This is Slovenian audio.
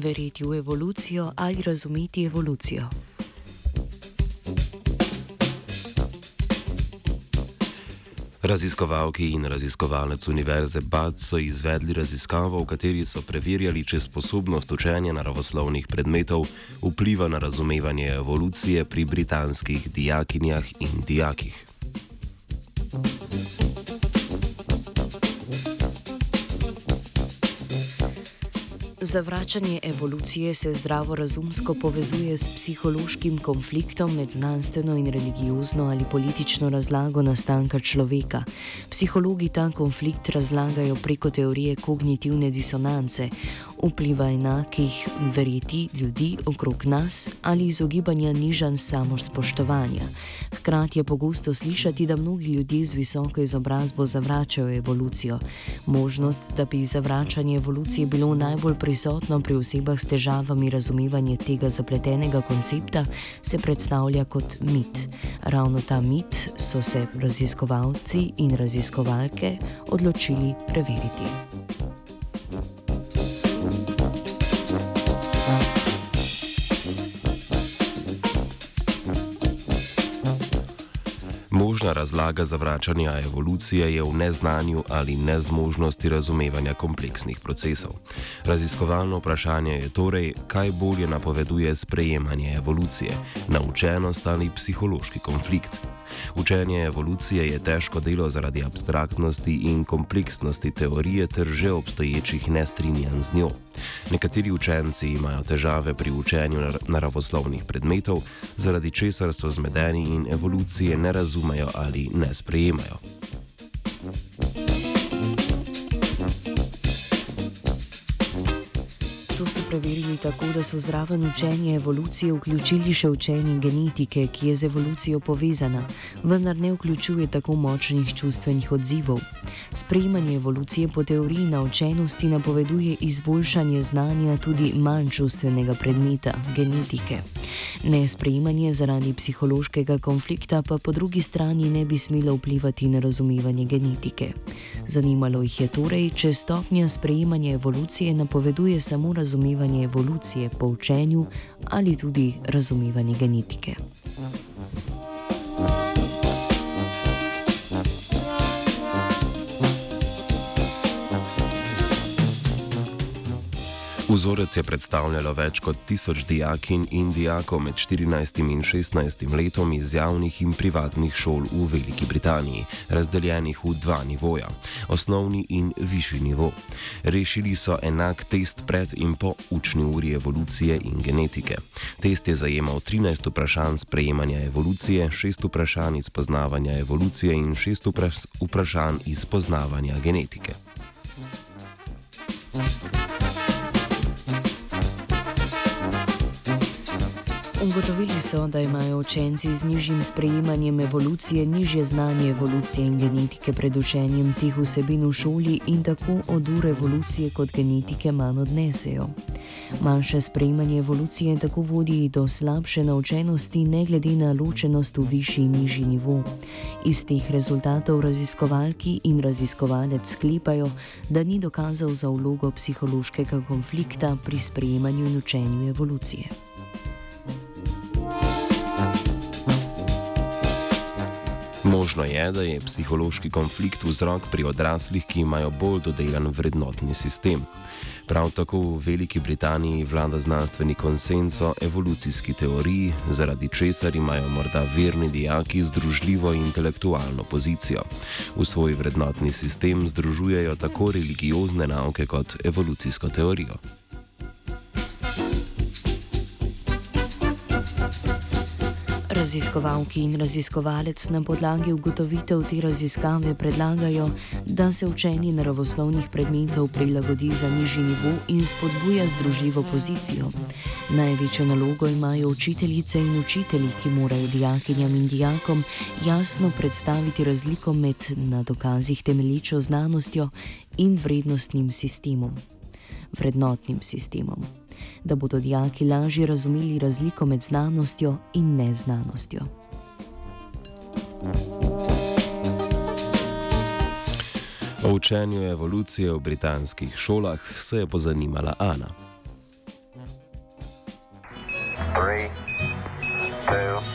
verjeti v evolucijo ali razumeti evolucijo. Raziskovalki in raziskovalec Univerze Bad so izvedli raziskavo, v kateri so preverjali, če sposobnost učenja naravoslovnih predmetov vpliva na razumevanje evolucije pri britanskih dijakinjah in dijakih. Zavračanje evolucije se zdravorazumsko povezuje s psihološkim konfliktom med znanstveno in religiozno ali politično razlago nastanka človeka. Psihologi ta konflikt razlagajo preko teorije kognitivne disonance, vpliva enakih verjeti ljudi okrog nas ali izogibanja nižanj samospoštovanja. Hkrati je pogosto slišati, da mnogi ljudje z visoko izobrazbo zavračajo evolucijo. Možnost, da bi zavračanje evolucije bilo najbolj prisotno pri osebah s težavami razumevanja tega zapletenega koncepta, se predstavlja kot mit. Ravno ta mit so se raziskovalci in raziskovalke odločili preveriti. Možna razlaga zavračanja evolucije je v neznanju ali nezmožnosti razumevanja kompleksnih procesov. Raziskovalno vprašanje je torej, kaj bolje napoveduje sprejemanje evolucije, naučenost ali psihološki konflikt. Učenje evolucije je težko delo zaradi abstraktnosti in kompleksnosti teorije ter že obstoječih nestrinjanj z njo. Nekateri učenci imajo težave pri učenju naravoslovnih predmetov, zaradi česar so zmedeni in evolucije ne razumejo ali ne sprejemajo. To so preverili tako, da so zraven učenja evolucije vključili še učenje genetike, ki je z evolucijo povezana, vendar ne vključuje tako močnih čustvenih odzivov. Sprejemanje evolucije po teoriji naučenosti napoveduje izboljšanje znanja tudi manj čustvenega predmeta - genetike. Nesprejemanje zaradi psihološkega konflikta pa po drugi strani ne bi smelo vplivati na razumevanje genetike. Zanimalo jih je torej, če stopnja sprejemanja evolucije napoveduje samo razumevanje evolucije po učenju ali tudi razumevanje genetike. Vzorec je predstavljalo več kot tisoč dijakin in dijakov med 14 in 16 letom iz javnih in privatnih šol v Veliki Britaniji, razdeljenih v dva nivoja: osnovni in višji nivo. Rešili so enak test pred in po učni uri evolucije in genetike. Test je zajemal 13 vprašanj sprejemanja evolucije, 6 vprašanj iz poznavanja evolucije in 6 vprašanj iz poznavanja genetike. Ugotovili so, da imajo učenci z nižjim sprejemanjem evolucije nižje znanje evolucije in genetike pred učenjem teh vsebin v šoli in tako od ure evolucije kot genetike manj odnesejo. Manjše sprejemanje evolucije tako vodi do slabše naučenosti, ne glede na ločenost v višji in nižji nivo. Iz teh rezultatov raziskovalki in raziskovalec sklepajo, da ni dokazal za vlogo psihološkega konflikta pri sprejemanju in učenju evolucije. Možno je, da je psihološki konflikt vzrok pri odraslih, ki imajo bolj dodelan vrednotni sistem. Prav tako v Veliki Britaniji vlada znanstveni konsens o evolucijski teoriji, zaradi česar imajo morda verni dijaki združljivo intelektualno pozicijo. V svoj vrednotni sistem združujejo tako religiozne nauke kot evolucijsko teorijo. Raziskovalki in raziskovalec na podlagi ugotovitev te raziskave predlagajo, da se učenje naravoslovnih predmetov prilagodi za nižji nivo in spodbuja združljivo pozicijo. Največjo nalogo imajo učiteljice in učitelji, ki morajo dijakinjam in dijakom jasno predstaviti razliko med na dokazih temelječo znanostjo in vrednostnim sistemom, vrednotnim sistemom da bodo dijaki lažje razumeli razliko med znanostjo in neznanostjo. O učenju evolucije v britanskih šolah se je pozanimala Ana. Three, two,